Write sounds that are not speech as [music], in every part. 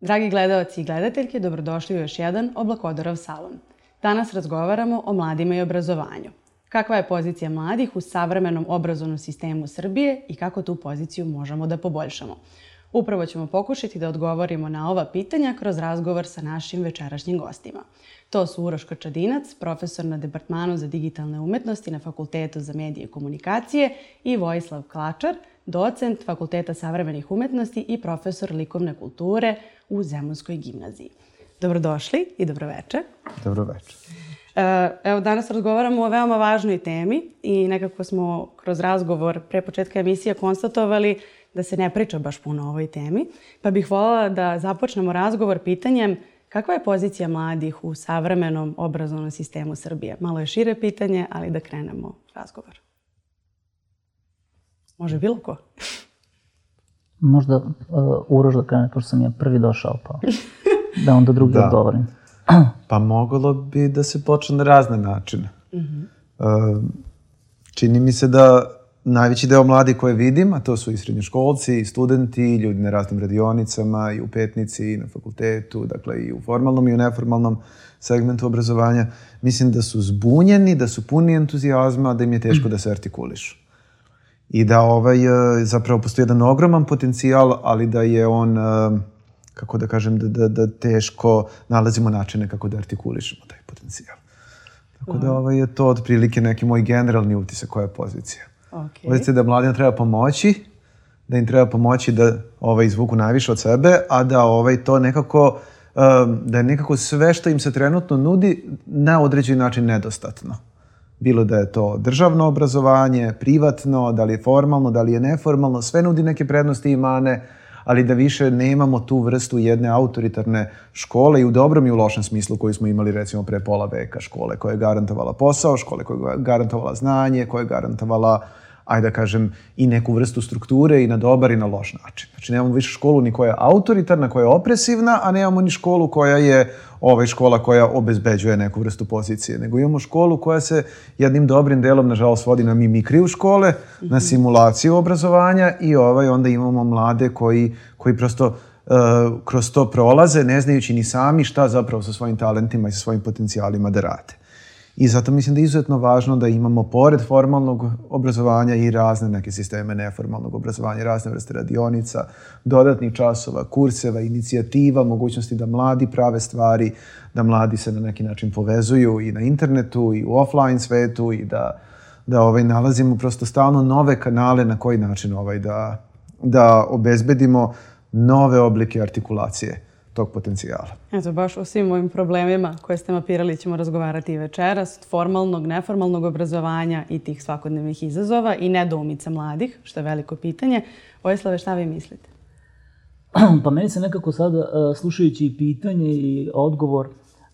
Dragi gledalci i gledateljke, dobrodošli u još jedan Oblakodorov salon. Danas razgovaramo o mladima i obrazovanju. Kakva je pozicija mladih u savremenom obrazovnom sistemu Srbije i kako tu poziciju možemo da poboljšamo. Upravo ćemo pokušati da odgovorimo na ova pitanja kroz razgovor sa našim večerašnjim gostima. To su Uroš Kočadinac, profesor na Departmanu za digitalne umetnosti na Fakultetu za medije i komunikacije i Vojislav Klačar, docent Fakulteta savremenih umetnosti i profesor likovne kulture u Zemunskoj gimnaziji. Dobrodošli i dobroveče. Dobroveče. E, evo, danas razgovaramo o veoma važnoj temi i nekako smo kroz razgovor pre početka emisije konstatovali da se ne priča baš puno o ovoj temi, pa bih voljela da započnemo razgovor pitanjem kakva je pozicija mladih u savremenom obrazovnom sistemu Srbije? Malo je šire pitanje, ali da krenemo razgovor. Može bilo ko? [laughs] Možda uh, Uroš da krene, pošto sam ja prvi došao, pa [laughs] da onda drugi da. odgovorim. [clears throat] pa moglo bi da se počne na razne načine. Mm -hmm. uh, čini mi se da najveći deo mladi koje vidim, a to su i srednjoškolci, i studenti, i ljudi na raznim radionicama, i u petnici, i na fakultetu, dakle i u formalnom i u neformalnom segmentu obrazovanja, mislim da su zbunjeni, da su puni entuzijazma, da im je teško da se artikulišu. I da ovaj, e, zapravo postoji jedan ogroman potencijal, ali da je on, e, kako da kažem, da, da, da teško nalazimo načine kako da artikulišemo taj potencijal. Tako da ovaj, je to otprilike neki moj generalni utisak koja je pozicija. Okay. Uzite da mladima treba pomoći, da im treba pomoći da ovaj, izvuku najviše od sebe, a da ovaj, to nekako, um, da je nekako sve što im se trenutno nudi na određeni način nedostatno. Bilo da je to državno obrazovanje, privatno, da li je formalno, da li je neformalno, sve nudi neke prednosti i mane, ali da više nemamo tu vrstu jedne autoritarne škole i u dobrom i u lošem smislu koju smo imali recimo pre pola veka škole koja je garantovala posao, škole koja je garantovala znanje, koja je garantovala uh, ajde da kažem, i neku vrstu strukture i na dobar i na loš način. Znači, nemamo više školu ni koja je autoritarna, koja je opresivna, a nemamo ni školu koja je ovaj, škola koja obezbeđuje neku vrstu pozicije, nego imamo školu koja se jednim dobrim delom, nažalost, vodi na mimikriju škole, mm -hmm. na simulaciju obrazovanja i ovaj, onda imamo mlade koji, koji prosto uh, kroz to prolaze, ne znajući ni sami šta zapravo sa svojim talentima i sa svojim potencijalima da rade. I zato mislim da je izuzetno važno da imamo pored formalnog obrazovanja i razne neke sisteme neformalnog obrazovanja, razne vrste radionica, dodatnih časova, kurseva, inicijativa, mogućnosti da mladi prave stvari, da mladi se na neki način povezuju i na internetu i u offline svetu i da, da ovaj, nalazimo prosto stalno nove kanale na koji način ovaj, da, da obezbedimo nove oblike artikulacije tog potencijala. Eto, baš o svim ovim problemima koje ste mapirali ćemo razgovarati i večeras, formalnog, neformalnog obrazovanja i tih svakodnevnih izazova i nedoumica mladih, što je veliko pitanje. Vojislave, šta vi mislite? [clears throat] Pa meni se nekako sada, e, slušajući i pitanje i odgovor,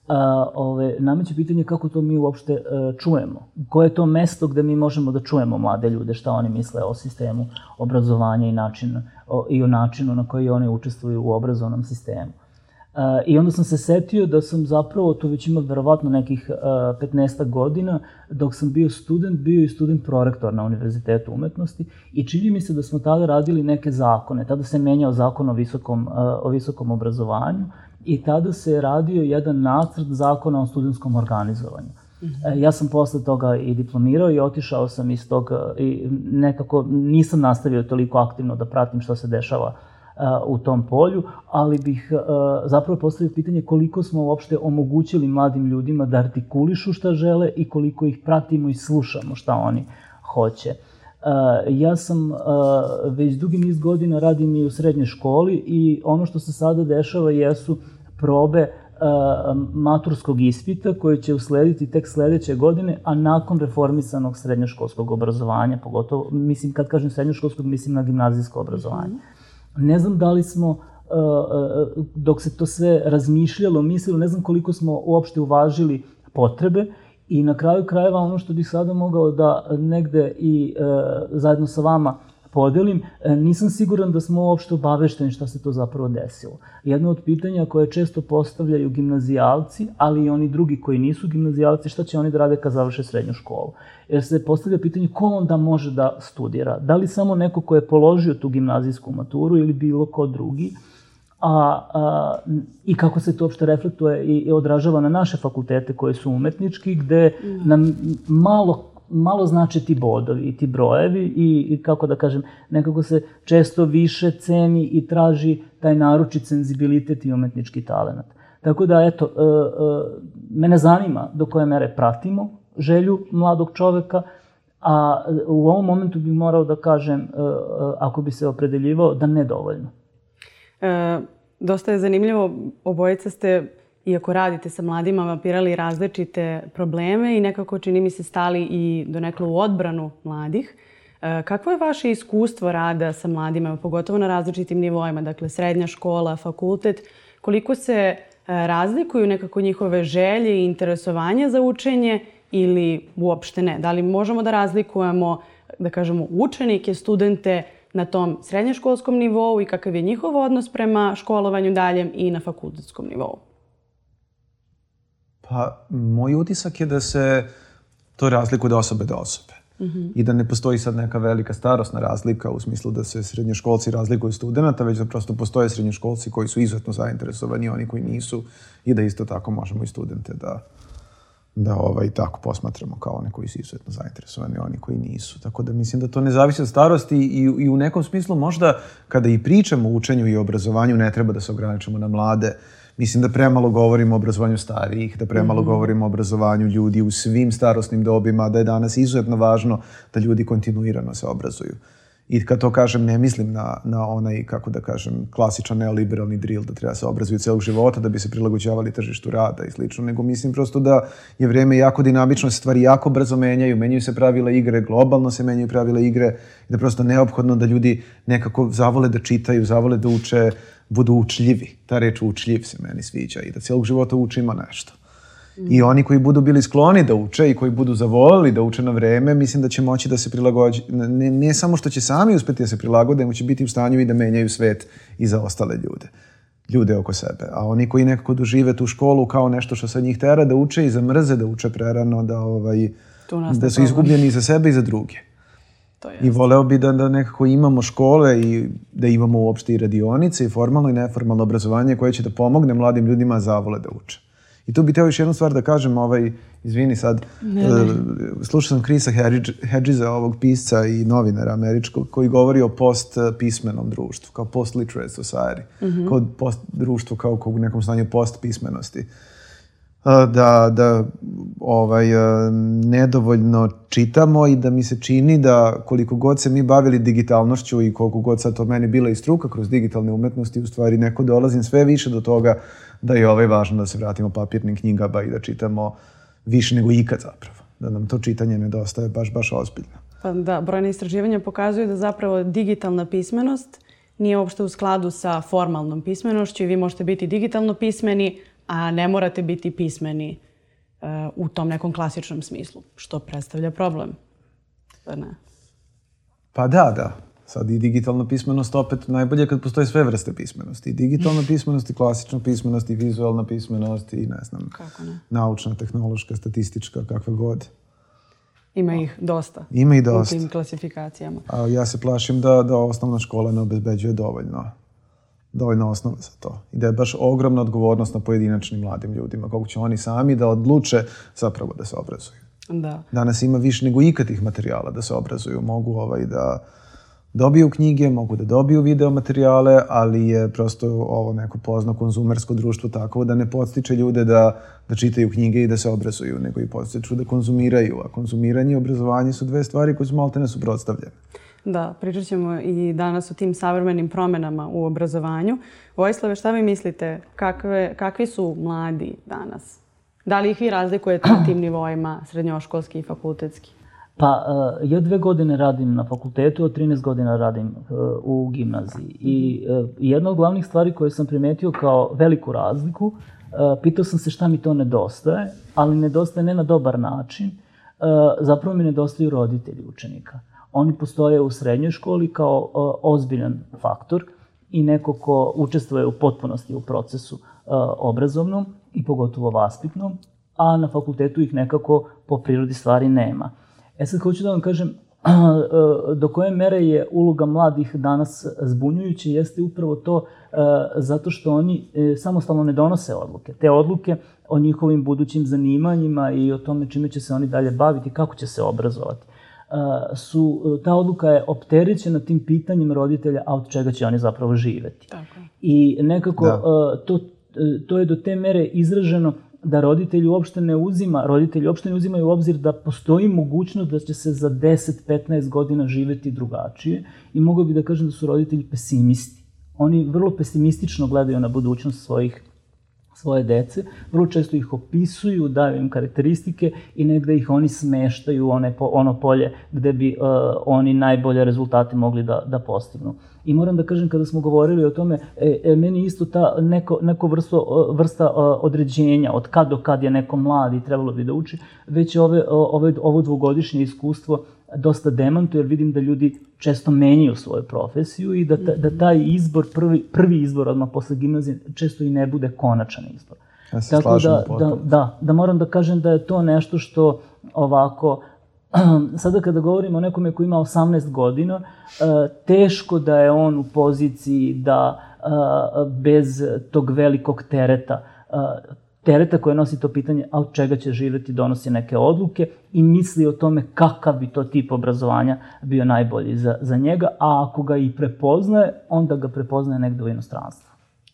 a, ove, nameće pitanje kako to mi uopšte a, e, čujemo. Koje je to mesto gde mi možemo da čujemo mlade ljude, šta oni misle o sistemu obrazovanja i, način, o, i o načinu na koji oni učestvuju u obrazovnom sistemu. Uh, I onda sam se setio da sam zapravo, to već ima verovatno nekih uh, 15 godina, dok sam bio student, bio i student prorektor na Univerzitetu umetnosti i čini mi se da smo tada radili neke zakone. Tada se menjao zakon o visokom, uh, o visokom obrazovanju i tada se radio jedan nacrt zakona o studentskom organizovanju. -hmm. Ja sam posle toga i diplomirao i otišao sam iz toga i nekako nisam nastavio toliko aktivno da pratim što se dešava uh, u tom polju, ali bih zapravo postavio pitanje koliko smo uopšte omogućili mladim ljudima da artikulišu šta žele i koliko ih pratimo i slušamo šta oni hoće. Ja sam već dugi niz godina radim i u srednjoj školi i ono što se sada dešava jesu probe maturskog ispita koje će uslediti tek sledeće godine, a nakon reformisanog srednjoškolskog obrazovanja, pogotovo, mislim, kad kažem srednjoškolskog, mislim na gimnazijsko obrazovanje. Mm -hmm. Ne znam da li smo, uh, uh, dok se to sve razmišljalo, mislilo, ne znam koliko smo uopšte uvažili potrebe i na kraju krajeva ono što bih sada mogao da negde i uh, zajedno sa vama podelim, e, nisam siguran da smo uopšte obavešteni šta se to zapravo desilo. Jedno od pitanja koje često postavljaju gimnazijalci, ali i oni drugi koji nisu gimnazijalci, šta će oni da rade kad završe srednju školu. Jer se postavlja pitanje ko onda može da studira. Da li samo neko ko je položio tu gimnazijsku maturu ili bilo ko drugi a, a, i kako se to uopšte reflektuje i, i odražava na naše fakultete koje su umetnički, gde nam malo malo znači ti bodovi i ti brojevi i, i kako da kažem, nekako se često više ceni i traži taj naručit senzibilitet i umetnički talent. Tako da, eto, e, e, mene zanima do koje mere pratimo želju mladog čoveka, a u ovom momentu bih morao da kažem, e, e ako bi se opredeljivao, da nedovoljno. E, dosta je zanimljivo, obojica ste, iako radite sa mladima, mapirali različite probleme i nekako čini mi se stali i do nekla u odbranu mladih. E, kakvo je vaše iskustvo rada sa mladima, pogotovo na različitim nivoima, dakle srednja škola, fakultet, koliko se e, razlikuju nekako njihove želje i interesovanja za učenje ili uopšte ne? Da li možemo da razlikujemo, da kažemo, učenike, studente, na tom srednjoškolskom nivou i kakav je njihov odnos prema školovanju daljem i na fakultetskom nivou? Pa, moj utisak je da se to razlikuje od osobe do osobe. Mm -hmm. I da ne postoji sad neka velika starosna razlika u smislu da se srednjoškolci razlikuju od studenta, već da prosto postoje srednjoškolci koji su izuzetno zainteresovani, oni koji nisu, i da isto tako možemo i studente da da ovaj, tako posmatramo kao one koji su izuzetno zainteresovani, oni koji nisu. Tako da mislim da to ne zavisi od starosti i, i u nekom smislu možda kada i pričamo o učenju i obrazovanju ne treba da se ograničimo na mlade. Mislim da premalo govorimo o obrazovanju starijih, da premalo mm -hmm. govorimo o obrazovanju ljudi u svim starostnim dobima, da je danas izuzetno važno da ljudi kontinuirano se obrazuju. I kad to kažem, ne mislim na, na onaj, kako da kažem, klasičan neoliberalni drill da treba se obrazuju celog života da bi se prilagođavali tržištu rada i slično, nego mislim prosto da je vreme jako dinamično, stvari jako brzo menjaju, menjaju se pravila igre, globalno se menjaju pravila igre da prosto neophodno da ljudi nekako zavole da čitaju, zavole da uče, budu učljivi. Ta reč učljiv se meni sviđa i da celog života učimo nešto. I oni koji budu bili skloni da uče i koji budu zavolili da uče na vreme, mislim da će moći da se prilagođe. Ne, ne samo što će sami uspeti da se prilagode, nego će biti u stanju i da menjaju svet i za ostale ljude ljude oko sebe. A oni koji nekako dožive tu školu kao nešto što sa njih tera da uče i zamrze da uče prerano, da, ovaj, da su izgubljeni i za sebe i za druge. To je I voleo bi da, da nekako imamo škole i da imamo uopšte i radionice i formalno i neformalno obrazovanje koje će da pomogne mladim ljudima zavole da uče. I tu bih teo još jednu stvar da kažem, ovaj, izvini sad, ne, ne. Uh, slušao sam Krisa Hedgesa, ovog pisca i novinara američkog, koji govori o post-pismenom društvu, kao post-literate society, mm -hmm. kao post društvo kao u nekom stanju post-pismenosti. Uh, da, da ovaj, nedovoljno čitamo i da mi se čini da koliko god se mi bavili digitalnošću i koliko god sad to meni bila i struka kroz digitalne umetnosti, u stvari neko dolazim sve više do toga da je ovaj važno da se vratimo papirnim knjigama i da čitamo više nego ikad zapravo. Da nam to čitanje nedostaje baš, baš ozbiljno. Pa da, brojne istraživanja pokazuju da zapravo digitalna pismenost nije uopšte u skladu sa formalnom pismenošću i vi možete biti digitalno pismeni, a ne morate biti pismeni uh, u tom nekom klasičnom smislu, što predstavlja problem. Pa ne. Pa da, da. Sad i digitalna pismenost opet najbolje kad postoje sve vrste pismenosti. I digitalna pismenost, i klasična pismenost, i vizualna pismenost, i ne znam, Kako ne? naučna, tehnološka, statistička, kakva god. Ima ih dosta. Ima i dosta. U tim klasifikacijama. A ja se plašim da, da osnovna škola ne obezbeđuje dovoljno dovoljno osnove za to. I da je baš ogromna odgovornost na pojedinačnim mladim ljudima, kako će oni sami da odluče zapravo da se obrazuju. Da. Danas ima više nego ikad tih materijala da se obrazuju. Mogu ovaj da dobiju knjige, mogu da dobiju video materijale, ali je prosto ovo neko pozno konzumersko društvo tako da ne podstiče ljude da, da čitaju knjige i da se obrazuju, nego i podstiču da konzumiraju. A konzumiranje i obrazovanje su dve stvari koje su malte ne suprotstavljene. Da, pričat ćemo i danas o tim savremenim promenama u obrazovanju. Vojislave, šta vi mislite? Kakve, kakvi su mladi danas? Da li ih vi razlikujete na tim nivoima, srednjoškolski i fakultetski? Pa, uh, ja dve godine radim na fakultetu, od 13 godina radim uh, u gimnaziji. I uh, jedna od glavnih stvari koje sam primetio kao veliku razliku, pitao sam se šta mi to nedostaje, ali nedostaje ne na dobar način, zapravo mi nedostaju roditelji učenika. Oni postoje u srednjoj školi kao uh, ozbiljan faktor i neko ko učestvuje u potpunosti u procesu uh, obrazovnom i pogotovo vaspitnom, a na fakultetu ih nekako po prirodi stvari nema. E sad hoću da vam kažem, [clears throat] do koje mere je uloga mladih danas zbunjujuća jeste upravo to e, zato što oni e, samostalno ne donose odluke. Te odluke o njihovim budućim zanimanjima i o tome čime će se oni dalje baviti, kako će se obrazovati e, su, ta odluka je opterećena tim pitanjem roditelja, a od čega će oni zapravo živeti. Tako. I nekako da. to, to je do te mere izraženo da roditelji uopšte ne uzima, roditelji uopšte ne uzimaju u obzir da postoji mogućnost da će se za 10-15 godina živeti drugačije i mogu bi da kažem da su roditelji pesimisti. Oni vrlo pesimistično gledaju na budućnost svojih svoje dece, vrlo često ih opisuju, daju im karakteristike i negde ih oni smeštaju u one, ono polje gde bi uh, oni najbolje rezultate mogli da, da postignu. I moram da kažem, kada smo govorili o tome, e, e, meni isto ta neko, neko vrsto, vrsta određenja, od kad do kad je neko mladi trebalo bi da uči, već ove, ove, ovo dvogodišnje iskustvo dosta demantuje, jer vidim da ljudi često menjaju svoju profesiju i da, ta, da taj izbor, prvi, prvi izbor odmah posle gimnazije, često i ne bude konačan izbor. Ja se Tako da, da, da, da moram da kažem da je to nešto što ovako [clears throat] sada kada govorimo o nekome koji ima 18 godina, e, teško da je on u poziciji da e, bez tog velikog tereta e, tereta koje nosi to pitanje, a od čega će živeti, donosi neke odluke i misli o tome kakav bi to tip obrazovanja bio najbolji za, za njega, a ako ga i prepoznaje, onda ga prepoznaje negde u inostranstvu.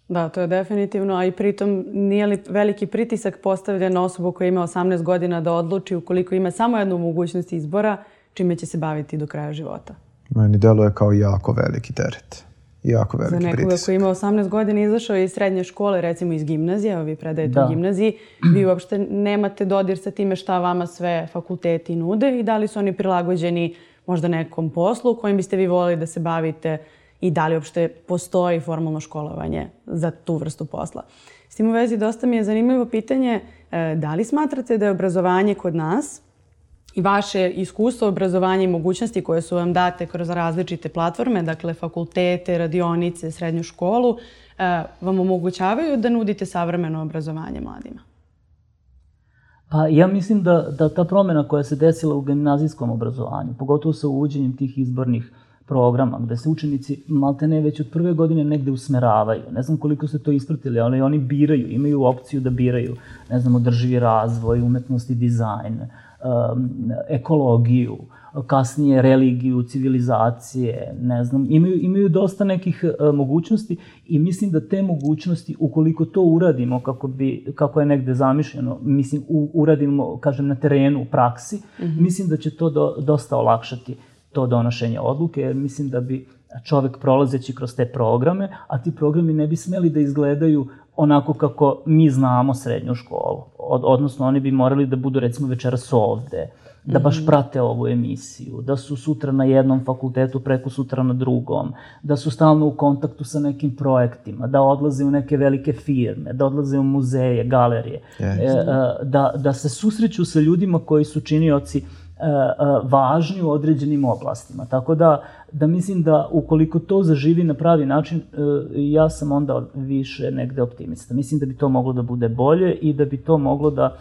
Da, to je definitivno, a i pritom nije li veliki pritisak postavljen na osobu koja ima 18 godina da odluči ukoliko ima samo jednu mogućnost izbora, čime će se baviti do kraja života? Meni deluje kao jako veliki teret. Jako veliki pritisak. Za nekoga koji ima 18 godina izašao iz srednje škole, recimo iz gimnazije, evo vi predajete da. u gimnaziji, vi uopšte nemate dodir sa time šta vama sve fakulteti nude i da li su oni prilagođeni možda nekom poslu kojim biste vi volili da se bavite i da li uopšte postoji formalno školovanje za tu vrstu posla. S tim u vezi dosta mi je zanimljivo pitanje e, da li smatrate da je obrazovanje kod nas i vaše iskustvo obrazovanja i mogućnosti koje su vam date kroz različite platforme, dakle fakultete, radionice, srednju školu, e, vam omogućavaju da nudite savremeno obrazovanje mladima? Pa ja mislim da, da ta promena koja se desila u gimnazijskom obrazovanju, pogotovo sa uvođenjem tih izbornih programa gde se učenici maltene već od prve godine negde usmeravaju. Ne znam koliko ste to ispratili, ali oni biraju, imaju opciju da biraju, ne znam, održivi razvoj, umetnost i dizajn, ekologiju, kasnije religiju, civilizacije, ne znam, imaju, imaju dosta nekih uh, mogućnosti i mislim da te mogućnosti, ukoliko to uradimo kako, bi, kako je negde zamišljeno, mislim, u, uradimo, kažem, na terenu, u praksi, mm -hmm. mislim da će to do, dosta olakšati to donošenje odluke, jer mislim da bi čovek prolazeći kroz te programe, a ti programi ne bi smeli da izgledaju onako kako mi znamo srednju školu. Od, odnosno, oni bi morali da budu recimo večeras ovde, da baš mhm. prate ovu emisiju, da su sutra na jednom fakultetu, preko sutra na drugom, da su stalno u kontaktu sa nekim projektima, da odlaze u neke velike firme, da odlaze u muzeje, galerije, yes. e, da, da se susreću sa ljudima koji su činioci E, e, važni u određenim oblastima. Tako da, da mislim da ukoliko to zaživi na pravi način, e, ja sam onda više negde optimista. Mislim da bi to moglo da bude bolje i da bi to moglo da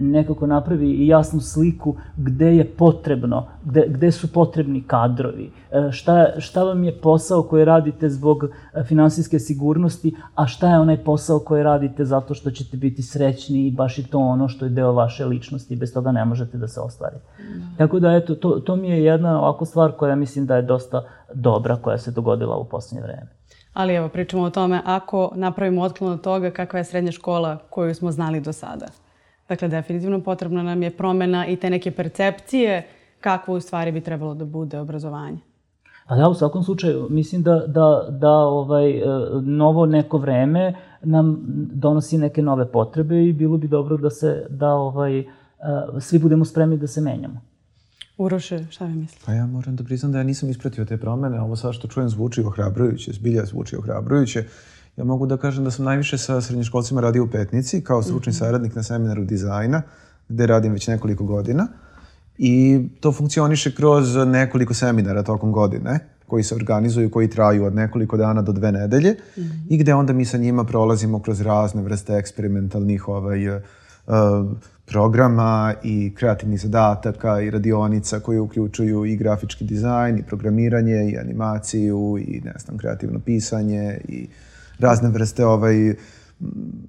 nekako napravi jasnu sliku gde je potrebno, gde, gde su potrebni kadrovi, šta, šta vam je posao koji radite zbog finansijske sigurnosti, a šta je onaj posao koji radite zato što ćete biti srećni i baš i to ono što je deo vaše ličnosti, bez toga ne možete da se ostvarite. Mm. Tako da, eto, to, to mi je jedna ovako stvar koja mislim da je dosta dobra, koja se dogodila u poslednje vreme. Ali evo, pričamo o tome ako napravimo otklon od toga kakva je srednja škola koju smo znali do sada. Dakle, definitivno potrebna nam je promena i te neke percepcije kakvo u stvari bi trebalo da bude obrazovanje. Pa da, u svakom slučaju, mislim da, da, da ovaj, e, novo neko vreme nam donosi neke nove potrebe i bilo bi dobro da se, da ovaj, e, svi budemo spremni da se menjamo. Uroše, šta vi mislite? Pa ja moram da priznam da ja nisam ispratio te promene, ovo sad što čujem zvuči ohrabrujuće, zbilja zvuči ohrabrujuće. Ja mogu da kažem da sam najviše sa srednjoškolcima radio u Petnici kao stručni mm -hmm. saradnik na seminaru dizajna, gde radim već nekoliko godina. I to funkcioniše kroz nekoliko seminara tokom godine koji se organizuju, koji traju od nekoliko dana do dve nedelje mm -hmm. i gde onda mi sa njima prolazimo kroz razne vrste eksperimentalnih ovaj, uh, programa i kreativnih zadataka i radionica koje uključuju i grafički dizajn i programiranje i animaciju i ne znam, kreativno pisanje i razne vrste ovaj,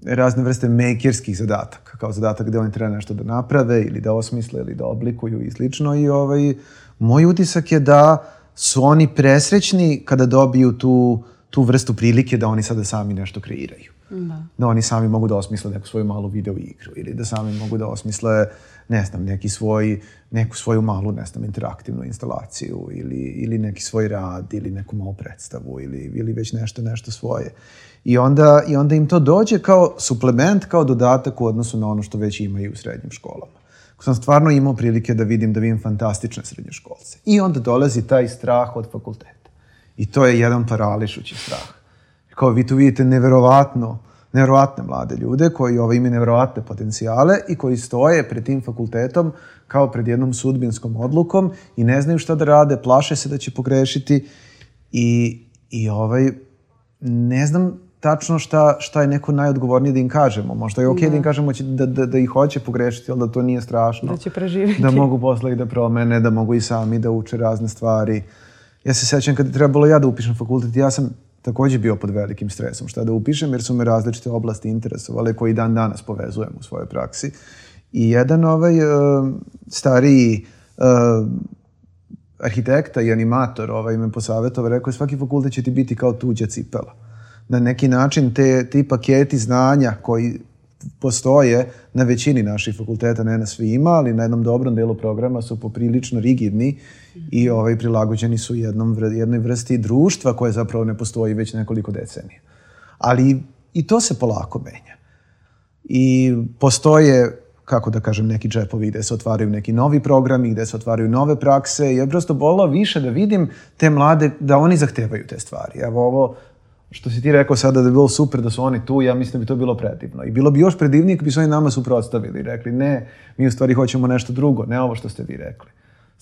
razne vrste makerskih zadataka, kao zadatak gde oni treba nešto da naprave ili da osmisle ili da oblikuju i slično i ovaj, moj utisak je da su oni presrećni kada dobiju tu, tu vrstu prilike da oni sada sami nešto kreiraju. Da. da oni sami mogu da osmisle neku svoju malu video igru ili da sami mogu da osmisle ne znam, neki svoj, neku svoju malu, ne znam, interaktivnu instalaciju ili, ili neki svoj rad ili neku malu predstavu ili, ili već nešto, nešto svoje. I onda, I onda im to dođe kao suplement, kao dodatak u odnosu na ono što već imaju u srednjim školama. Sam stvarno imao prilike da vidim da vidim fantastične srednje školce. I onda dolazi taj strah od fakulteta. I to je jedan parališući strah. Kao vi tu vidite neverovatno, neverovatne mlade ljude koji ovaj, imaju neverovatne potencijale i koji stoje pred tim fakultetom kao pred jednom sudbinskom odlukom i ne znaju šta da rade, plaše se da će pogrešiti i, i ovaj, ne znam tačno šta, šta je neko najodgovornije da im kažemo. Možda je okej okay da. da im kažemo da, da, da ih hoće pogrešiti, ali da to nije strašno. Da će preživiti. Da mogu posle i da promene, da mogu i sami da uče razne stvari. Ja se sećam kad je trebalo ja da upišem fakultet, ja sam takođe bio pod velikim stresom šta da upišem, jer su me različite oblasti interesovale koji dan danas povezujem u svojoj praksi. I jedan ovaj uh, stariji uh, arhitekta i animator ovaj, me posavetovao, rekao je svaki fakultet će ti biti kao tuđa cipela na neki način te, ti paketi znanja koji postoje na većini naših fakulteta, ne na svima, ali na jednom dobrom delu programa su poprilično rigidni i ovaj, prilagođeni su jednom, jednoj vrsti društva koje zapravo ne postoji već nekoliko decenija. Ali i to se polako menja. I postoje kako da kažem, neki džepovi gde se otvaraju neki novi programi, gde se otvaraju nove prakse ja prosto volao više da vidim te mlade, da oni zahtevaju te stvari. Evo ovo što si ti rekao sada da je bilo super da su oni tu, ja mislim da bi to bilo predivno. I bilo bi još predivnije kad bi se oni nama suprotstavili i rekli ne, mi u stvari hoćemo nešto drugo, ne ovo što ste vi rekli.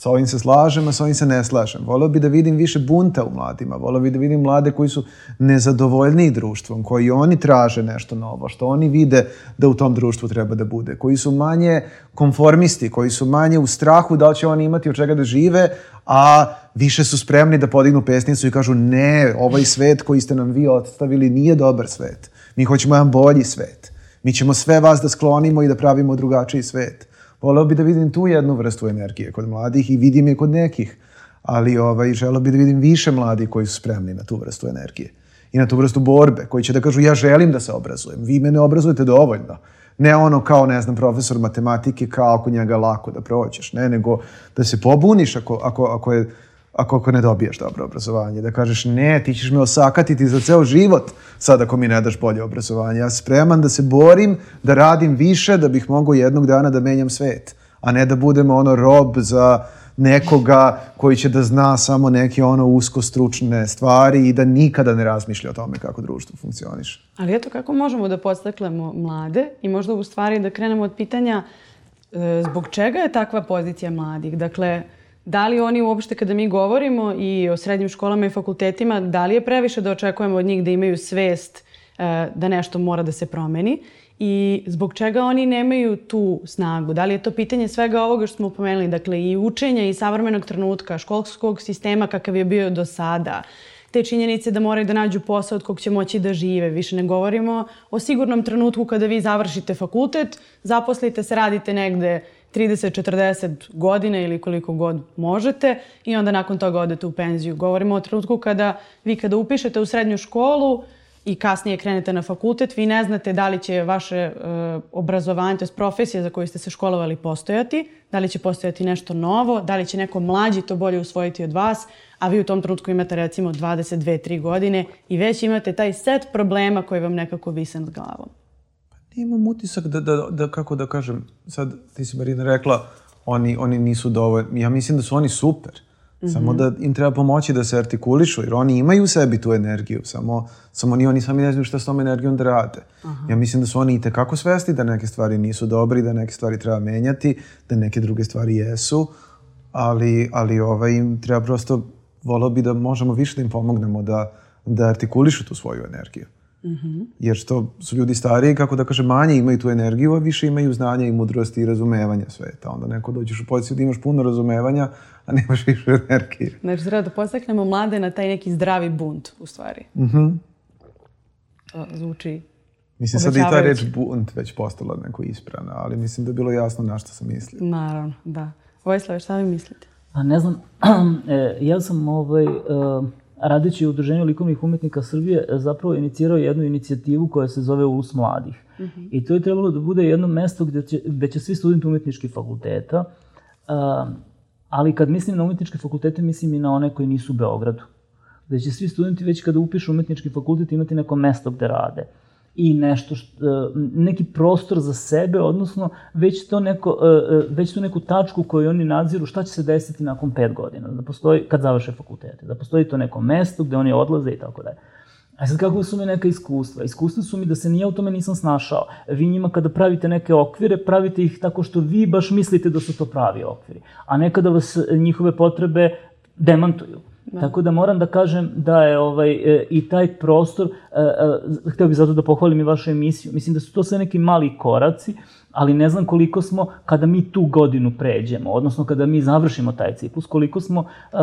Sa ovim se slažem, a sa ovim se ne slažem. Voleo bi da vidim više bunta u mladima. Voleo bi da vidim mlade koji su nezadovoljni društvom, koji oni traže nešto novo, što oni vide da u tom društvu treba da bude, koji su manje konformisti, koji su manje u strahu da li će oni imati od čega da žive, a više su spremni da podignu pesnicu i kažu ne, ovaj svet koji ste nam vi ostavili nije dobar svet. Mi hoćemo jedan bolji svet. Mi ćemo sve vas da sklonimo i da pravimo drugačiji svet. Voleo bi da vidim tu jednu vrstu energije kod mladih i vidim je kod nekih, ali ovaj, želeo bi da vidim više mladih koji su spremni na tu vrstu energije i na tu vrstu borbe, koji će da kažu ja želim da se obrazujem, vi me ne obrazujete dovoljno. Ne ono kao, ne znam, profesor matematike, kao ako njega lako da prođeš, ne, nego da se pobuniš ako, ako, ako je ako, ako ne dobiješ dobro obrazovanje. Da kažeš ne, ti ćeš me osakatiti za ceo život sad ako mi ne daš bolje obrazovanje. Ja spreman da se borim, da radim više, da bih mogao jednog dana da menjam svet. A ne da budem ono rob za nekoga koji će da zna samo neke ono usko stručne stvari i da nikada ne razmišlja o tome kako društvo funkcioniše. Ali eto kako možemo da podstaklemo mlade i možda u stvari da krenemo od pitanja e, zbog čega je takva pozicija mladih? Dakle, Da li oni uopšte kada mi govorimo i o srednjim školama i fakultetima, da li je previše da očekujemo od njih da imaju svest e, da nešto mora da se promeni i zbog čega oni nemaju tu snagu? Da li je to pitanje svega ovoga što smo pomenuli, dakle i učenja i savremenog trenutka, školskog sistema kakav je bio do sada, te činjenice da moraju da nađu posao od kog će moći da žive. Više ne govorimo o sigurnom trenutku kada vi završite fakultet, zaposlite se, radite negde 30-40 godina ili koliko god možete i onda nakon toga odete u penziju. Govorimo o trenutku kada vi kada upišete u srednju školu i kasnije krenete na fakultet, vi ne znate da li će vaše uh, obrazovanje, to je profesija za koju ste se školovali postojati, da li će postojati nešto novo, da li će neko mlađi to bolje usvojiti od vas, a vi u tom trenutku imate recimo 22-3 godine i već imate taj set problema koji vam nekako vise nad glavom imam utisak da, da, da, kako da kažem, sad ti si Marina rekla, oni, oni nisu dovoljni. Ja mislim da su oni super. Samo da im treba pomoći da se artikulišu, jer oni imaju u sebi tu energiju, samo, samo ni oni sami ne znaju šta s tom energijom da rade. Ja mislim da su oni i tekako svesni da neke stvari nisu dobri, da neke stvari treba menjati, da neke druge stvari jesu, ali, ali ovaj, im treba prosto, volao bi da možemo više da im pomognemo da, da artikulišu tu svoju energiju. Jer što su ljudi stariji, kako da kaže, manje imaju tu energiju, a više imaju znanja i mudrosti i razumevanja sveta. Onda neko dođeš u poziciju da imaš puno razumevanja, a nemaš više energije. Znači, treba da postaknemo mlade na taj neki zdravi bunt, u stvari. Mhm. To zvuči Mislim, sad i ta reč bunt već postala neko isprana, ali mislim da je bilo jasno na što sam mislio. Naravno, da. Vojislave, šta vi mislite? Pa ne znam, [clears throat] e, ja sam ovaj, e, radeći u Udruženju likovnih umetnika Srbije e, zapravo inicirao jednu inicijativu koja se zove Ulus mladih. I to je trebalo da bude jedno mesto gde će, gde će svi studenti umetničkih fakulteta, a, ali kad mislim na umetničke fakultete, mislim i na one koji nisu u Beogradu. Gde će svi studenti već kada upišu umetnički fakultet imati neko mesto gde rade i nešto što, e, neki prostor za sebe, odnosno već to neko, e, e, već tu neku tačku koju oni nadziru šta će se desiti nakon pet godina, da postoji, kad završe fakultete, da postoji to neko mesto gde oni odlaze i tako dalje. A sad kako su mi neka iskustva? Iskustva su mi da se nije u tome nisam snašao. Vi njima kada pravite neke okvire, pravite ih tako što vi baš mislite da su to pravi okviri, a nekada vas njihove potrebe demantuju. Tako da moram da kažem da je ovaj e, i taj prostor, e, e, hteo bih zato da pohvalim i vašu emisiju. Mislim da su to sve neki mali koraci, ali ne znam koliko smo kada mi tu godinu pređemo, odnosno kada mi završimo taj ciklus, koliko smo e, e,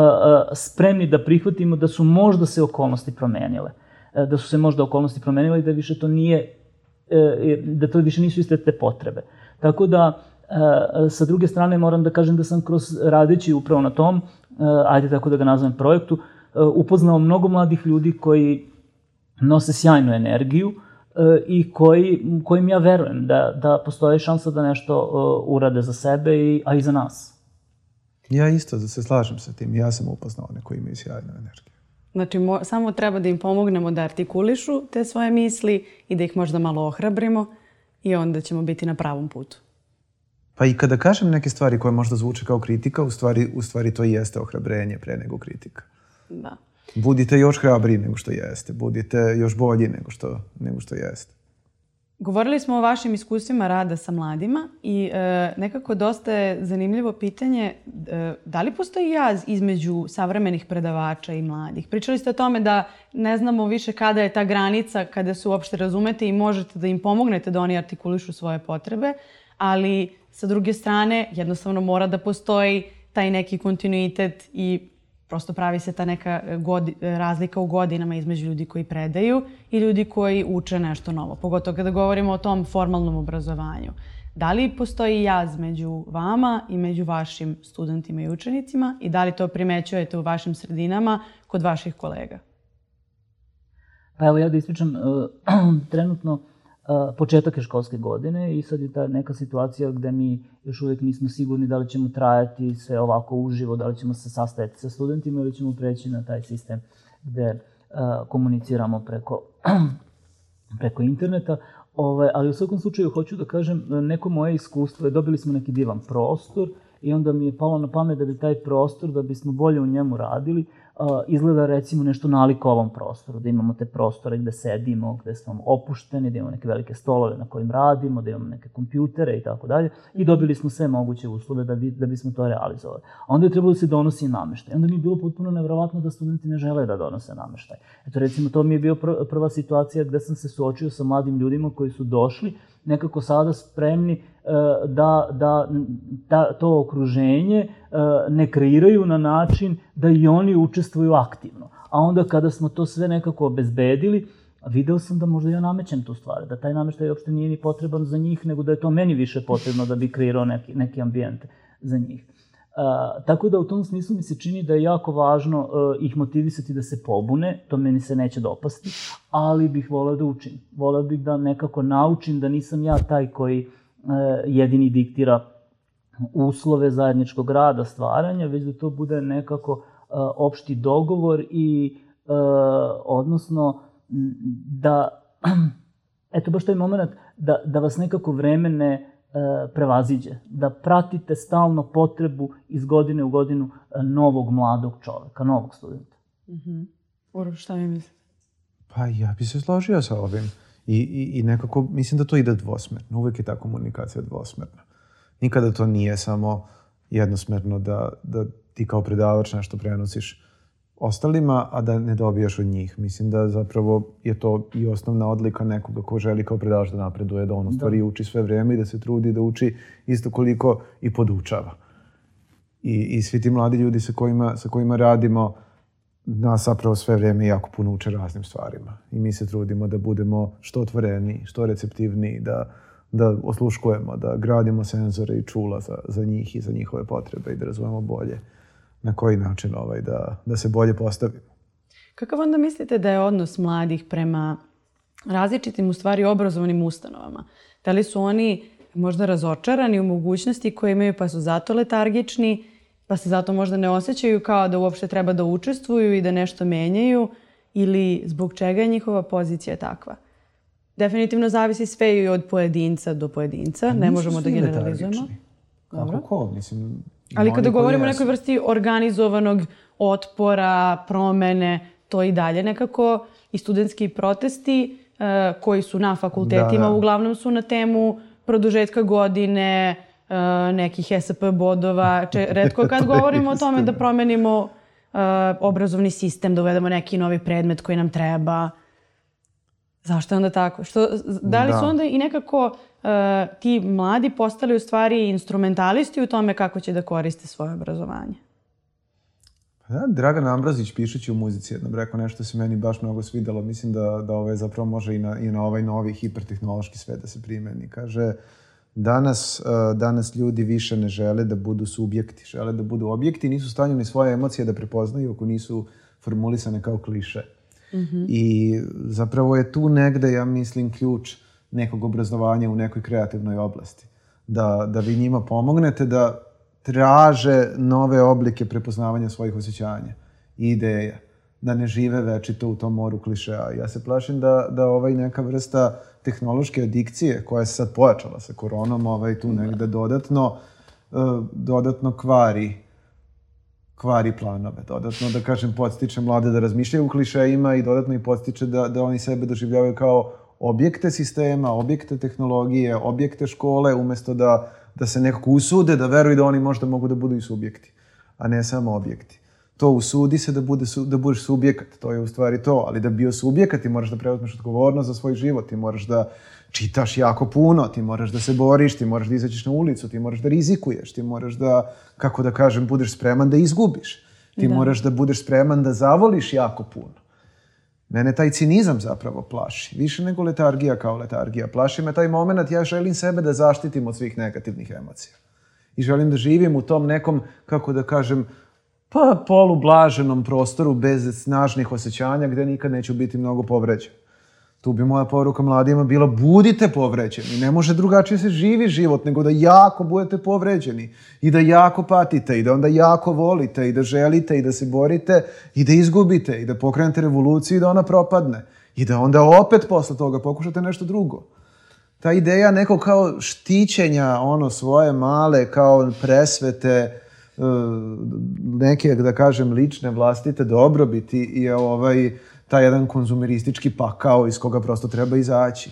spremni da prihvatimo da su možda se okolnosti promenile. E, Da su se možda okolnosti promenile i da više to nije e, da to više nisu iste te potrebe. Tako da, e, sa druge strane moram da kažem da sam kroz radeći upravo na tom, e, ajde tako da ga nazovem projektu, e, upoznao mnogo mladih ljudi koji nose sjajnu energiju e, i koji, kojim ja verujem da, da postoje šansa da nešto e, urade za sebe, i, a i za nas. Ja isto da se slažem sa tim. Ja sam upoznao one koji imaju sjajnu energiju. Znači, mo, samo treba da im pomognemo da artikulišu te svoje misli i da ih možda malo ohrabrimo i onda ćemo biti na pravom putu. Pa i kada kažem neke stvari koje možda zvuče kao kritika, u stvari, u stvari to jeste ohrabrenje pre nego kritika. Da. Budite još hrabriji nego što jeste. Budite još bolji nego što, nego što jeste. Govorili smo o vašim iskustvima rada sa mladima i e, nekako dosta je zanimljivo pitanje e, da li postoji jaz između savremenih predavača i mladih? Pričali ste o tome da ne znamo više kada je ta granica, kada se uopšte razumete i možete da im pomognete da oni artikulišu svoje potrebe, ali sa druge strane jednostavno mora da postoji taj neki kontinuitet i prosto pravi se ta neka e, godi, razlika u godinama između ljudi koji predaju i ljudi koji uče nešto novo. Pogotovo kada govorimo o tom formalnom obrazovanju. Da li postoji jaz među vama i među vašim studentima i učenicima i da li to primećujete u vašim sredinama kod vaših kolega? Pa evo ja da ispričam, e, [clears throat] trenutno e, početak je školske godine i sad je ta neka situacija gde mi još uvek nismo sigurni da li ćemo trajati sve ovako uživo, da li ćemo se sastajati sa studentima ili ćemo preći na taj sistem gde komuniciramo preko, [clears throat] preko interneta. Ove, ali u svakom slučaju hoću da kažem, neko moje iskustvo je, dobili smo neki divan prostor i onda mi je palo na pamet da bi taj prostor, da bismo bolje u njemu radili, izgleda recimo nešto naliko ovom prostoru, da imamo te prostore gde sedimo, gde smo opušteni, da imamo neke velike stolove na kojim radimo, da imamo neke kompjutere i tako dalje. I dobili smo sve moguće uslove da, bi, da bismo to realizovali. A onda je trebalo da se donosi nameštaj. Onda mi je bilo potpuno nevjerovatno da studenti ne žele da donose nameštaj. Eto recimo to mi je bio pr prva situacija gde sam se suočio sa mladim ljudima koji su došli nekako sada spremni e, da, da, da to okruženje e, ne kreiraju na način da i oni učestvuju aktivno. A onda kada smo to sve nekako obezbedili, video sam da možda ja namećem tu stvar, da taj nameštaj uopšte nije ni potreban za njih, nego da je to meni više potrebno da bi kreirao neki, neki ambijent za njih. Tako da u tom smislu mi se čini da je jako važno uh, ih motivisati da se pobune, to meni se neće dopasti, ali bih voleo da učim. Voleo bih da nekako naučim da nisam ja taj koji uh, jedini diktira uslove zajedničkog rada, stvaranja, već da to bude nekako uh, opšti dogovor i uh, odnosno da [clears throat] eto baš taj moment da, da vas nekako vreme ne, prevaziđe. Da pratite stalno potrebu iz godine u godinu e, novog mladog čoveka, novog studenta. Mm -hmm. Uro, šta mi mislite? Pa ja bi se složio sa ovim. I, i, I nekako mislim da to ide dvosmerno. Uvek je ta komunikacija dvosmerna. Nikada to nije samo jednosmerno da, da ti kao predavač nešto prenosiš ostalima, a da ne dobijaš od njih. Mislim da zapravo je to i osnovna odlika nekoga ko želi kao predavač da napreduje, da on u stvari da. uči sve vreme i da se trudi da uči isto koliko i podučava. I, i svi ti mladi ljudi sa kojima, sa kojima radimo, nas zapravo sve vreme jako puno uče raznim stvarima. I mi se trudimo da budemo što otvoreni, što receptivni, da, da osluškujemo, da gradimo senzore i čula za, za njih i za njihove potrebe i da razumemo bolje na koji način ovaj, da, da se bolje postavimo. Kakav onda mislite da je odnos mladih prema različitim u stvari obrazovanim ustanovama? Da li su oni možda razočarani u mogućnosti koje imaju pa su zato letargični, pa se zato možda ne osjećaju kao da uopšte treba da učestvuju i da nešto menjaju ili zbog čega je njihova pozicija takva? Definitivno zavisi sve i od pojedinca do pojedinca. Ne možemo da generalizujemo. Kako ko? Mislim, Ali kada govorimo o nekoj vrsti organizovanog otpora, promene, to i dalje nekako i studentski protesti uh, koji su na fakultetima da, da. uglavnom su na temu produžetka godine, uh, nekih SP bodova. Če, [laughs] redko kad govorimo o tome da promenimo uh, obrazovni sistem, da uvedemo neki novi predmet koji nam treba. Zašto je onda tako? Što, da li da. su onda i nekako ti mladi postali u stvari instrumentalisti u tome kako će da koriste svoje obrazovanje? Pa da, Dragan Ambrazić pišući u muzici jednom rekao nešto se meni baš mnogo svidelo. Mislim da, da ovaj zapravo može i na, i na ovaj novi hipertehnološki svet da se primeni. Kaže, danas, uh, danas ljudi više ne žele da budu subjekti, žele da budu objekti, nisu stanju ni svoje emocije da prepoznaju ako nisu formulisane kao kliše. Mm -hmm. I zapravo je tu negde, ja mislim, ključ uh, nekog obrazovanja u nekoj kreativnoj oblasti. Da, da vi njima pomognete da traže nove oblike prepoznavanja svojih osjećanja i ideja. Da ne žive večito u tom moru klišeja. Ja se plašim da, da ovaj neka vrsta tehnološke adikcije koja se sad pojačala sa koronom, ovaj tu negde dodatno, uh, dodatno kvari kvari planove. Dodatno, da kažem, podstiče mlade da razmišljaju u klišejima i dodatno i podstiče da, da oni sebe doživljavaju kao objekte sistema, objekte tehnologije, objekte škole, umesto da, da se nekako usude, da veruju da oni možda mogu da budu i subjekti, a ne samo objekti. To usudi se da, bude, da budeš subjekat, to je u stvari to, ali da bio subjekat ti moraš da preuzmeš odgovornost za svoj život, ti moraš da čitaš jako puno, ti moraš da se boriš, ti moraš da izađeš na ulicu, ti moraš da rizikuješ, ti moraš da, kako da kažem, budeš spreman da izgubiš. Ti da. moraš da budeš spreman da zavoliš jako puno. Mene taj cinizam zapravo plaši. Više nego letargija kao letargija. Plaši me taj moment, ja želim sebe da zaštitim od svih negativnih emocija. I želim da živim u tom nekom, kako da kažem, pa polublaženom prostoru bez snažnih osjećanja gde nikad neću biti mnogo povređen. Tu bi moja poruka mladima bila budite povređeni. Ne može drugačije se živi život nego da jako budete povređeni i da jako patite i da onda jako volite i da želite i da se borite i da izgubite i da pokrenete revoluciju i da ona propadne i da onda opet posle toga pokušate nešto drugo. Ta ideja nekog kao štićenja ono svoje male kao presvete e, neke da kažem lične vlastite dobrobiti je ovaj taj jedan konzumeristički pakao iz koga prosto treba izaći.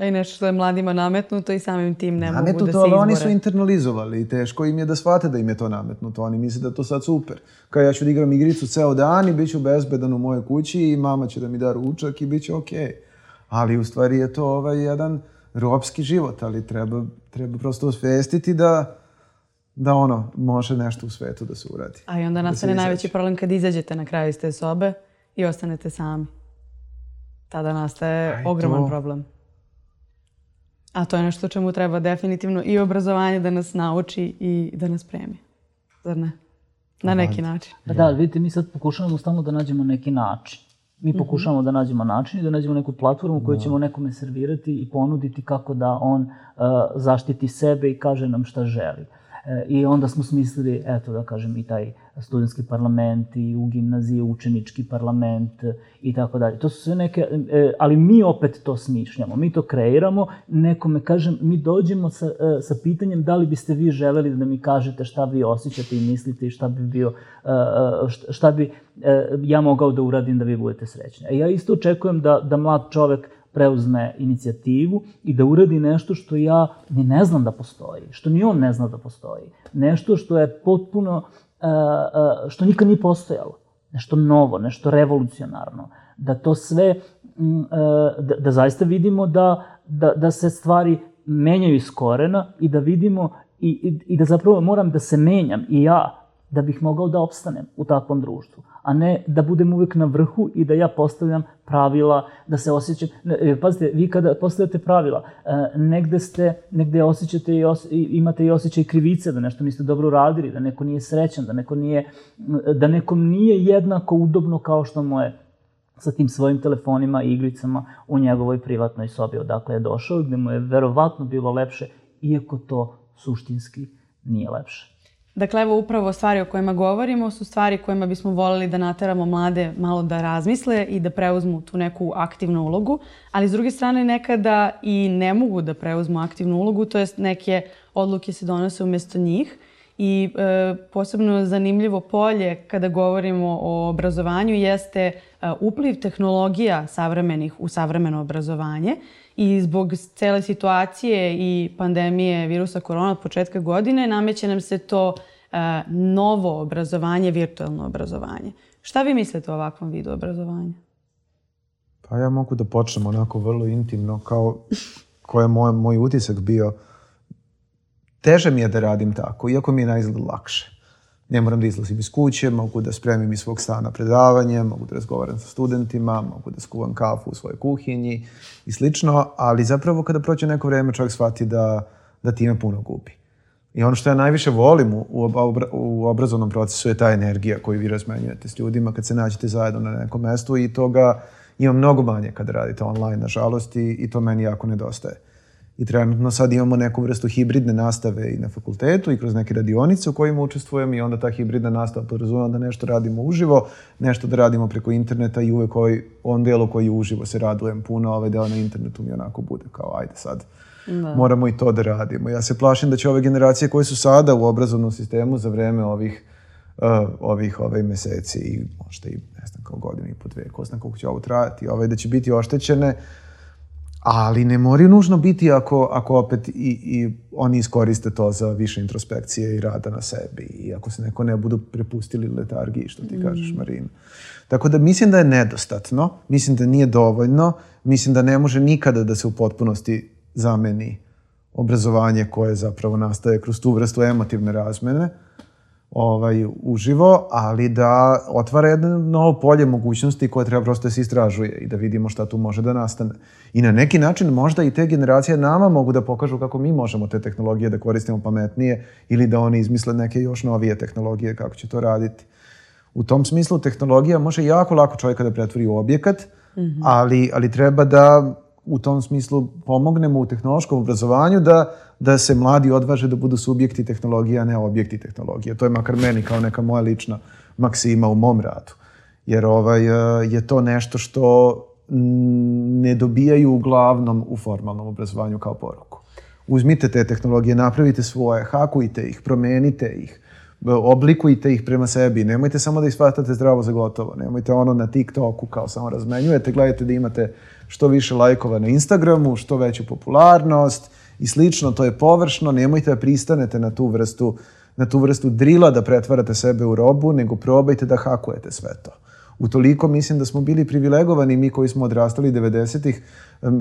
I nešto što je mladima nametnuto i samim tim ne nametnuto, mogu da se izbore. ali oni su internalizovali i teško im je da shvate da im je to nametnuto. Oni misle da je to sad super. Kao ja ću da igram igricu ceo dan i bit ću bezbedan u mojoj kući i mama će da mi da ručak i bit će okej. Okay. Ali u stvari je to ovaj jedan ropski život, ali treba, treba prosto osvestiti da da ono, može nešto u svetu da se uradi. A i onda da nastane da najveći problem kad izađete na kraju iz te sobe i ostanete sami. Tada nastaje Aj, ogroman to... problem. A to je nešto čemu treba definitivno i obrazovanje da nas nauči i da nas premi. Zar ne? Na neki način. Da, da, vidite, mi sad pokušavamo stalno da nađemo neki način. Mi mhm. pokušavamo mm -hmm. da nađemo način i da nađemo neku platformu koju da. ćemo nekome servirati i ponuditi kako da on uh, zaštiti sebe i kaže nam šta želi. E, I onda smo smislili, eto da kažem, i taj studentski parlament, i u gimnaziji učenički parlament i tako dalje. To su sve neke, e, ali mi opet to smišljamo, mi to kreiramo, nekome kažem, mi dođemo sa, e, sa pitanjem da li biste vi želeli da mi kažete šta vi osjećate i mislite i šta bi bio, šta bi ja mogao da uradim da vi budete srećni. Ja isto očekujem da, da mlad čovek preuzme inicijativu i da uradi nešto što ja ni ne znam da postoji, što ni on ne zna da postoji. Nešto što je potpuno, uh, uh, što nikad nije postojalo. Nešto novo, nešto revolucionarno. Da to sve, uh, da, da zaista vidimo da, da, da se stvari menjaju iz korena i da vidimo i, i, i da zapravo moram da se menjam i ja da bih mogao da opstanem u takvom društvu a ne da budem uvek na vrhu i da ja postavljam pravila, da se osjećam... Pazite, vi kada postavljate pravila, e, negde ste, negde osjećate i os, imate i osjećaj krivice da nešto niste dobro uradili, da neko nije srećan, da neko nije, da nekom nije jednako udobno kao što mu je sa tim svojim telefonima i igricama u njegovoj privatnoj sobi odakle je došao, gde mu je verovatno bilo lepše, iako to suštinski nije lepše. Dakle, evo upravo stvari o kojima govorimo su stvari kojima bismo voleli da nateramo mlade malo da razmisle i da preuzmu tu neku aktivnu ulogu, ali s druge strane nekada i ne mogu da preuzmu aktivnu ulogu, to jest neke odluke se donose umesto njih. I e, posebno zanimljivo polje kada govorimo o obrazovanju jeste e, upliv tehnologija savremenih u savremeno obrazovanje. I zbog cele situacije i pandemije virusa korona od početka godine nameće nam se to e, novo obrazovanje, virtualno obrazovanje. Šta vi mislite o ovakvom vidu obrazovanja? Pa ja mogu da počnem onako vrlo intimno, kao ko je moj, moj utisak bio. Teže mi je da radim tako, iako mi je najizgled lakše. Ne moram da izlazim iz kuće, mogu da spremim iz svog stana predavanje, mogu da razgovaram sa studentima, mogu da skuvam kafu u svojoj kuhinji i slično, ali zapravo kada prođe neko vreme čovjek shvati da, da time puno gubi. I ono što ja najviše volim u, u obrazovnom procesu je ta energija koju vi razmenjujete s ljudima kad se nađete zajedno na nekom mestu i toga ima mnogo manje kada radite online, nažalost, i, i to meni jako nedostaje. I trenutno sad imamo neku vrstu hibridne nastave i na fakultetu i kroz neke radionice u kojima učestvujem i onda ta hibridna nastava podrazumeva da nešto radimo uživo, nešto da radimo preko interneta i uvek ovaj, on delo koji uživo se radujem puno, ovaj deo na internetu mi onako bude kao ajde sad da. moramo i to da radimo. Ja se plašim da će ove generacije koje su sada u obrazovnom sistemu za vreme ovih uh, ovih ovaj meseci i možda i ne znam kao godinu i po dve, ko zna koliko će ovo trajati, ovaj, da će biti oštećene, ali ne moraju nužno biti ako, ako opet i, i oni iskoriste to za više introspekcije i rada na sebi i ako se neko ne budu prepustili letargiji, što ti mm. kažeš, Marina. Tako da mislim da je nedostatno, mislim da nije dovoljno, mislim da ne može nikada da se u potpunosti zameni obrazovanje koje zapravo nastaje kroz tu vrstu emotivne razmene ovaj, uživo, ali da otvara jedno novo polje mogućnosti koje treba prosto da se istražuje i da vidimo šta tu može da nastane. I na neki način možda i te generacije nama mogu da pokažu kako mi možemo te tehnologije da koristimo pametnije ili da oni izmisle neke još novije tehnologije kako će to raditi. U tom smislu tehnologija može jako lako čovjeka da pretvori u objekat, mm -hmm. ali, ali treba da u tom smislu pomognemo u tehnološkom obrazovanju da, da se mladi odvaže da budu subjekti tehnologije, a ne objekti tehnologije. To je makar meni kao neka moja lična maksima u mom radu. Jer ovaj, eh, je to nešto što ne dobijaju uglavnom u formalnom obrazovanju kao poruku. Uzmite te tehnologije, napravite svoje, hakujte ih, promenite ih, oblikujte ih prema sebi. Nemojte samo da ih shvatate zdravo za gotovo. Nemojte ono na TikToku kao samo razmenjujete. Gledajte da imate što više lajkova na Instagramu, što veću popularnost i slično. To je površno. Nemojte da pristanete na tu vrstu na tu vrstu drila da pretvarate sebe u robu, nego probajte da hakujete sve to. Utoliko mislim da smo bili privilegovani mi koji smo odrastali 90-ih,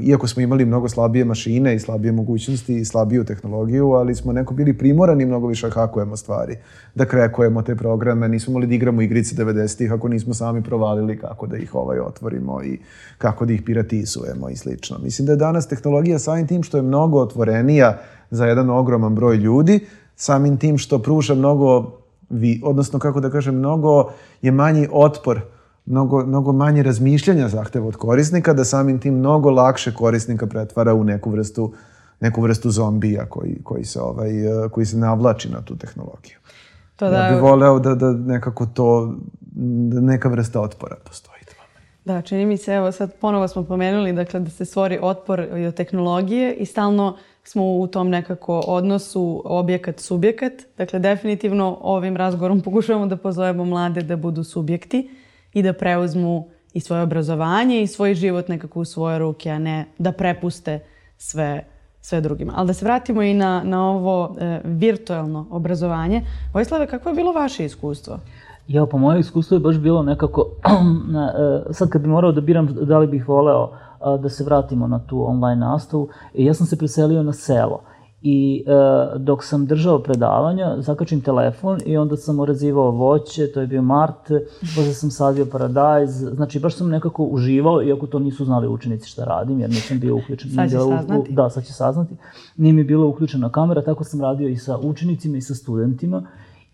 iako smo imali mnogo slabije mašine i slabije mogućnosti i slabiju tehnologiju, ali smo neko bili primorani mnogo više da hakujemo stvari, da krekujemo te programe, nismo mogli da igramo igrice 90-ih ako nismo sami provalili kako da ih ovaj otvorimo i kako da ih piratizujemo i slično. Mislim da je danas tehnologija samim tim što je mnogo otvorenija za jedan ogroman broj ljudi, samim tim što pruža mnogo, vi, odnosno kako da kažem, mnogo je manji otpor mnogo, mnogo manje razmišljanja zahteva od korisnika, da samim tim mnogo lakše korisnika pretvara u neku vrstu neku vrstu zombija koji, koji, se, ovaj, koji se navlači na tu tehnologiju. To da... Ja bih voleo da, da nekako to, da neka vrsta otpora postoji. Da, čini mi se, evo sad ponovo smo pomenuli dakle, da se stvori otpor od tehnologije i stalno smo u tom nekako odnosu objekat-subjekat. Dakle, definitivno ovim razgovorom [laughs] pokušavamo da pozovemo mlade da budu subjekti i da preuzmu i svoje obrazovanje i svoj život nekako u svoje ruke, a ne da prepuste sve sve drugima. Ali da se vratimo i na, na ovo e, virtualno obrazovanje. Vojislave, kako je bilo vaše iskustvo? Ja, po moje iskustvo je baš bilo nekako, [clears throat] na, e, sad kad bi morao da biram da li bih voleo da se vratimo na tu online nastavu, ja sam se preselio na selo. I e, dok sam držao predavanja, zakačim telefon i onda sam orazivao voće, to je bio mart, posle sam sadio paradajz, znači baš sam nekako uživao, iako to nisu znali učenici šta radim, jer nisam bio uključen. Sad će saznati. Da, sad će saznati. Nije mi bila uključena kamera, tako sam radio i sa učenicima i sa studentima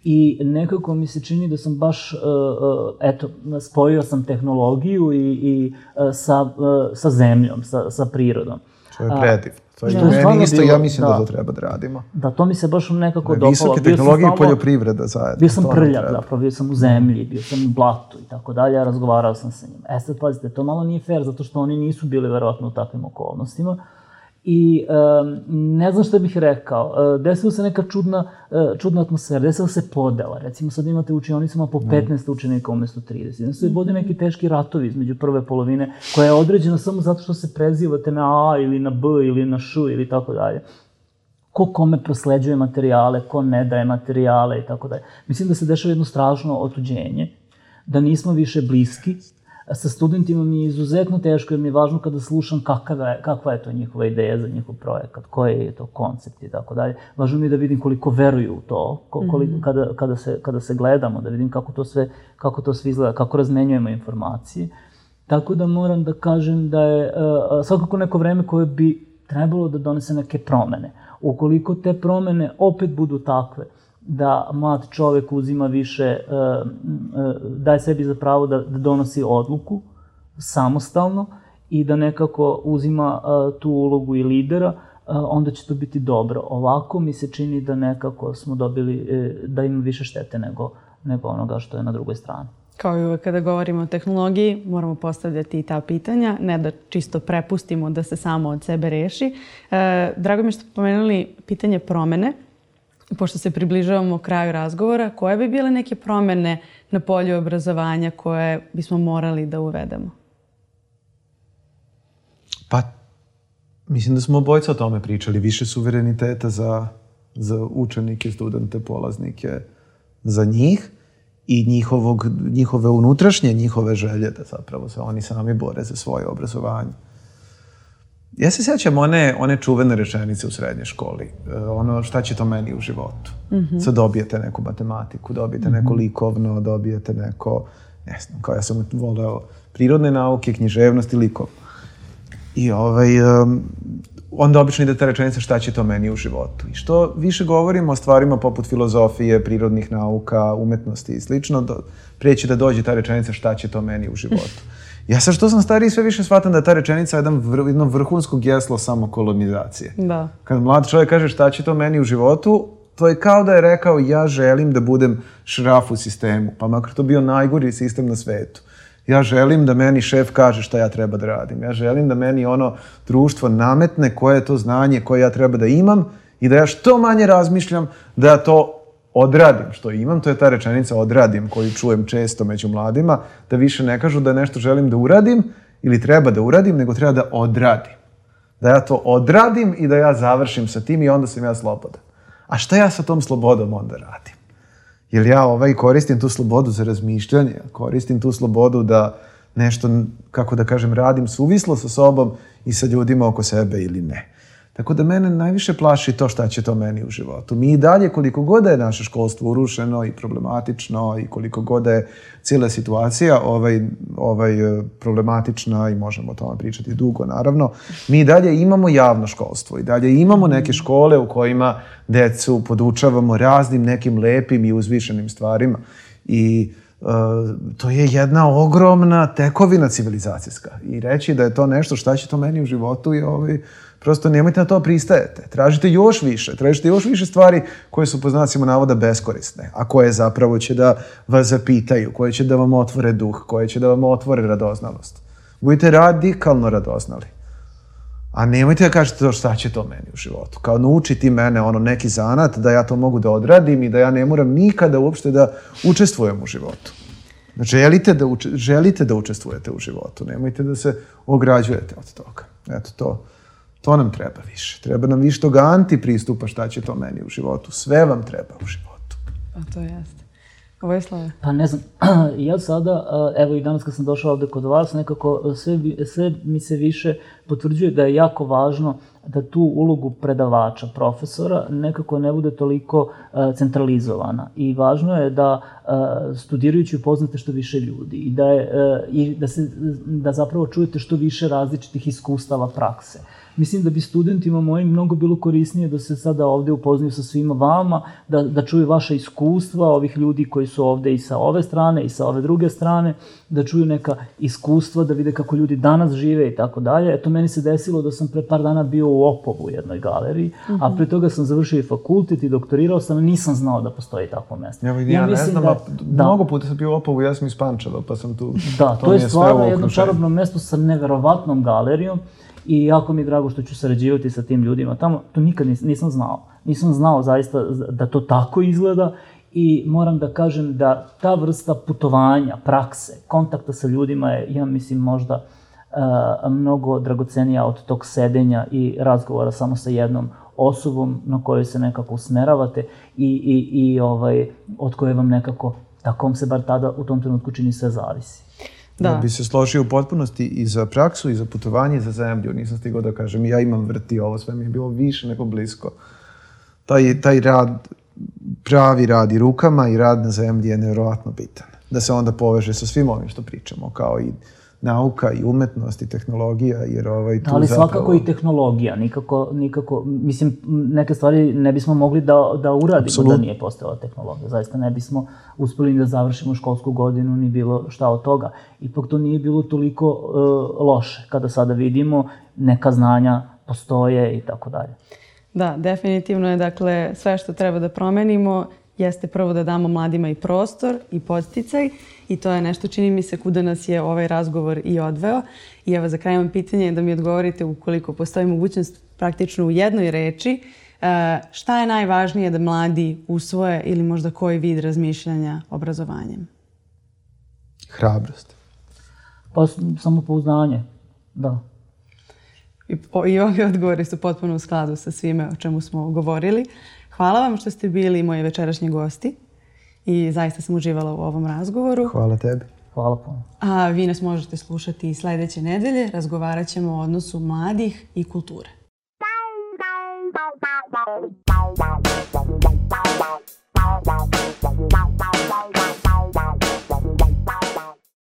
i nekako mi se čini da sam baš, uh, uh, eto, spojio sam tehnologiju i, i uh, sa, uh, sa zemljom, sa, sa prirodom. To je predivno. To je da. meni isto, bilo, ja mislim da, da to treba da radimo. Da, to mi se baš nekako da, dopalo. Visoke tehnologije i poljoprivreda zajedno. Bio sam prljav, zapravo, bio sam u zemlji, bio sam u blatu i tako dalje, razgovarao sam sa njima. E sad, pazite, to malo nije fair, zato što oni nisu bili verovatno u takvim okolnostima i um, ne znam šta bih rekao. Uh, desila se neka čudna, uh, čudna atmosfera, desila se podela. Recimo sad imate u učionicama po 15 mm. učenika umesto 30. Znači se vode neki teški ratovi između prve polovine, koja je određena samo zato što se prezivate na A ili na B ili na Š ili tako dalje ko kome prosleđuje materijale, ko ne daje materijale i tako dalje. Mislim da se dešava jedno strašno otuđenje, da nismo više bliski, sa studentima mi je izuzetno teško jer mi je važno kada slušam kakva je, kakva je to njihova ideja za njihov projekat, koji je to koncept i tako dalje. Važno mi je da vidim koliko veruju u to, koliko, mm -hmm. kada, kada, se, kada se gledamo, da vidim kako to sve, kako to sve izgleda, kako razmenjujemo informacije. Tako da moram da kažem da je uh, svakako neko vreme koje bi trebalo da donese neke promene. Ukoliko te promene opet budu takve, da mlad čovek uzima više, e, e, daje sebi za pravo da, da donosi odluku samostalno i da nekako uzima e, tu ulogu i lidera, onda će to biti dobro. Ovako mi se čini da nekako smo dobili, da ima više štete nego, nego onoga što je na drugoj strani. Kao i uvek kada govorimo o tehnologiji, moramo postavljati i ta pitanja, ne da čisto prepustimo da se samo od sebe reši. Drago mi je što pomenuli pitanje promene pošto se približavamo kraju razgovora, koje bi bile neke promene na polju obrazovanja koje bismo morali da uvedemo? Pa, mislim da smo obojca o tome pričali. Više suvereniteta za, za učenike, studente, polaznike, za njih i njihovog, njihove unutrašnje, njihove želje da zapravo se oni sami bore za svoje obrazovanje. Ja se sjećam one, one čuvene rečenice u srednjoj školi. E, ono šta će to meni u životu. Mm -hmm. Sad dobijete neku matematiku, dobijete mm -hmm. neko likovno, dobijete neko, ne znam, kao ja sam voleo prirodne nauke, književnost i likov. I ovaj, um, onda obično ide ta rečenica šta će to meni u životu. I što više govorimo o stvarima poput filozofije, prirodnih nauka, umetnosti i slično, do, prijeći da dođe ta rečenica šta će to meni u životu. [laughs] Ja sad što sam stariji sve više shvatam da je ta rečenica jedan vr, jedno vrhunsko geslo samo kolonizacije. Da. Kad mlad čovjek kaže šta će to meni u životu, to je kao da je rekao ja želim da budem šraf u sistemu, pa makar to bio najgori sistem na svetu. Ja želim da meni šef kaže šta ja treba da radim. Ja želim da meni ono društvo nametne koje je to znanje koje ja treba da imam i da ja što manje razmišljam da ja to odradim što imam, to je ta rečenica odradim koju čujem često među mladima, da više ne kažu da nešto želim da uradim ili treba da uradim, nego treba da odradim. Da ja to odradim i da ja završim sa tim i onda sam ja slobodan. A šta ja sa tom slobodom onda radim? Jer ja ovaj koristim tu slobodu za razmišljanje, koristim tu slobodu da nešto, kako da kažem, radim suvislo sa sobom i sa ljudima oko sebe ili ne. Tako da mene najviše plaši to šta će to meni u životu. Mi i dalje, koliko god da je naše školstvo urušeno i problematično i koliko god da je cijela situacija ovaj, ovaj, e, problematična i možemo o tome pričati dugo, naravno, mi i dalje imamo javno školstvo i dalje imamo neke škole u kojima decu podučavamo raznim nekim lepim i uzvišenim stvarima. I Uh, to je jedna ogromna tekovina civilizacijska. I reći da je to nešto šta će to meni u životu je ovaj, Prosto nemojte na to pristajete. Tražite još više. Tražite još više stvari koje su po znacima navoda beskorisne, a koje zapravo će da vas zapitaju, koje će da vam otvore duh, koje će da vam otvore radoznalost. Budite radikalno radoznali. A nemojte da kažete to šta će to meni u životu. Kao naučiti mene ono neki zanat da ja to mogu da odradim i da ja ne moram nikada uopšte da učestvujem u životu. Želite da, uče, želite da učestvujete u životu. Nemojte da se ograđujete od toga. Eto to. To nam treba više. Treba nam više toga antipristupa šta će to meni u životu. Sve vam treba u životu. A to jeste. Vojislave? Pa ne znam, [clears throat] ja sada, evo i danas kad sam došao ovde kod vas, nekako sve, sve mi se više potvrđuje da je jako važno da tu ulogu predavača, profesora, nekako ne bude toliko centralizovana. I važno je da studirajući upoznate što više ljudi i da, je, i da, se, da zapravo čujete što više različitih iskustava prakse. Mislim da bi studentima mojim mnogo bilo korisnije da se sada ovde upoznaju sa svima vama, da, da čuju vaše iskustva, ovih ljudi koji su ovde i sa ove strane i sa ove druge strane, da čuju neka iskustva, da vide kako ljudi danas žive i tako dalje. Eto, meni se desilo da sam pre par dana bio u Opovu u jednoj galeriji, mm -hmm. a pre toga sam završio i fakultet i doktorirao sam, nisam znao da postoji takvo mesto. Ja, ja, ja ne znam, da, da, mnogo puta sam bio u Opovu, ja sam iz Pančeva, pa sam tu... Da, to, to je stvarno jedno čarobno mesto sa neverovatnom galerijom i jako mi je drago što ću sarađivati sa tim ljudima tamo. To nikad nis, nisam znao. Nisam znao zaista da to tako izgleda i moram da kažem da ta vrsta putovanja, prakse, kontakta sa ljudima je, ja mislim, možda uh, mnogo dragocenija od tog sedenja i razgovora samo sa jednom osobom na kojoj se nekako usmeravate i, i, i ovaj, od koje vam nekako, takom se bar tada u tom trenutku čini sve zavisi. Da. da bi se složio u potpunosti i za praksu i za putovanje i za zemlju. Nisam stigao da kažem ja imam vrti ovo, sve mi je bilo više nego blisko. Taj, taj rad, pravi rad i rukama i rad na zemlji je nevjerovatno bitan. Da se onda poveže sa svim ovim što pričamo, kao i nauka i umetnost i tehnologija, jer ovaj tu Ali zapravo... svakako i tehnologija, nikako, nikako, mislim, neke stvari ne bismo mogli da, da uradimo Absolut. da nije postojala tehnologija. Zaista ne bismo uspeli da završimo školsku godinu ni bilo šta od toga. Ipak to nije bilo toliko uh, loše kada sada vidimo neka znanja postoje i tako dalje. Da, definitivno je dakle sve što treba da promenimo jeste prvo da damo mladima i prostor i podsticaj i to je nešto čini mi se kuda nas je ovaj razgovor i odveo. I evo za kraj imam pitanje da mi odgovorite ukoliko postoji mogućnost praktično u jednoj reči e, šta je najvažnije da mladi usvoje ili možda koji vid razmišljanja obrazovanjem? Hrabrost. Pa samopouznanje, da. I, I ovi odgovori su potpuno u skladu sa svime o čemu smo govorili. Hvala vam što ste bili moji večerašnji gosti i zaista sam uživala u ovom razgovoru. Hvala tebi. Hvala puno. A vi nas možete slušati i sledeće nedelje. Razgovarat ćemo o odnosu mladih i kulture. Wow,